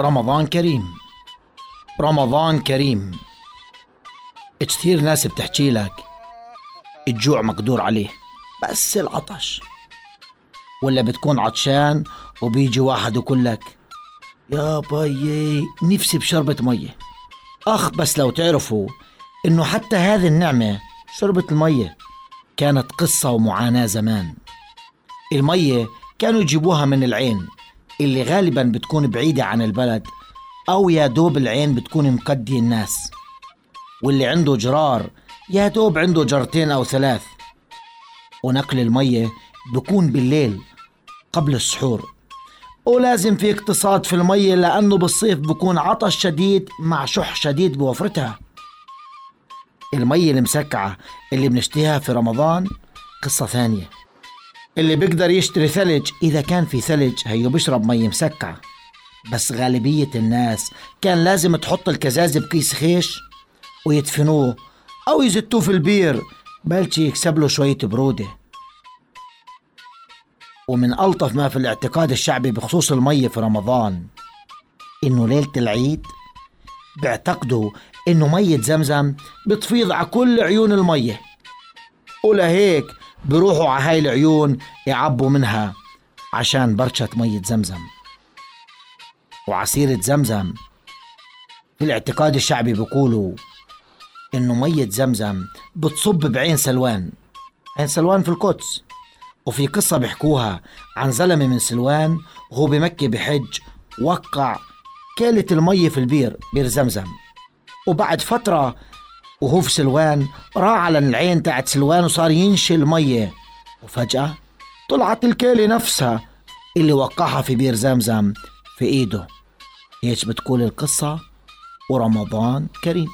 رمضان كريم. رمضان كريم. كتير ناس بتحكي لك الجوع مقدور عليه بس العطش. ولا بتكون عطشان وبيجي واحد يقول لك يا باي نفسي بشربة مية. أخ بس لو تعرفوا إنه حتى هذه النعمة شربة المية كانت قصة ومعاناة زمان. المية كانوا يجيبوها من العين. اللي غالبا بتكون بعيدة عن البلد أو يا دوب العين بتكون مقدي الناس. واللي عنده جرار يا دوب عنده جرتين أو ثلاث. ونقل المية بكون بالليل قبل السحور. ولازم في اقتصاد في المية لأنه بالصيف بكون عطش شديد مع شح شديد بوفرتها. المية المسكعة اللي بنشتريها في رمضان قصة ثانية. اللي بيقدر يشتري ثلج إذا كان في ثلج هيو بيشرب مي مسكعة بس غالبية الناس كان لازم تحط الكزازة بكيس خيش ويدفنوه أو يزتوه في البير بلشي يكسب له شوية برودة. ومن ألطف ما في الاعتقاد الشعبي بخصوص المية في رمضان إنه ليلة العيد بيعتقدوا إنه مية زمزم بتفيض على كل عيون المية. ولهيك بروحوا على هاي العيون يعبوا منها عشان برشة مية زمزم وعصيرة زمزم. في الاعتقاد الشعبي بيقولوا إنه مية زمزم بتصب بعين سلوان. عين سلوان في القدس. وفي قصة بيحكوها عن زلمة من سلوان وهو بمكة بحج وقع كالة المية في البير بير زمزم. وبعد فترة وهو في سلوان راح على العين تاعت سلوان وصار ينشل مية. وفجأة طلعت الكالة نفسها اللي وقعها في بير زمزم في إيده. هيك بتقول القصة ورمضان كريم.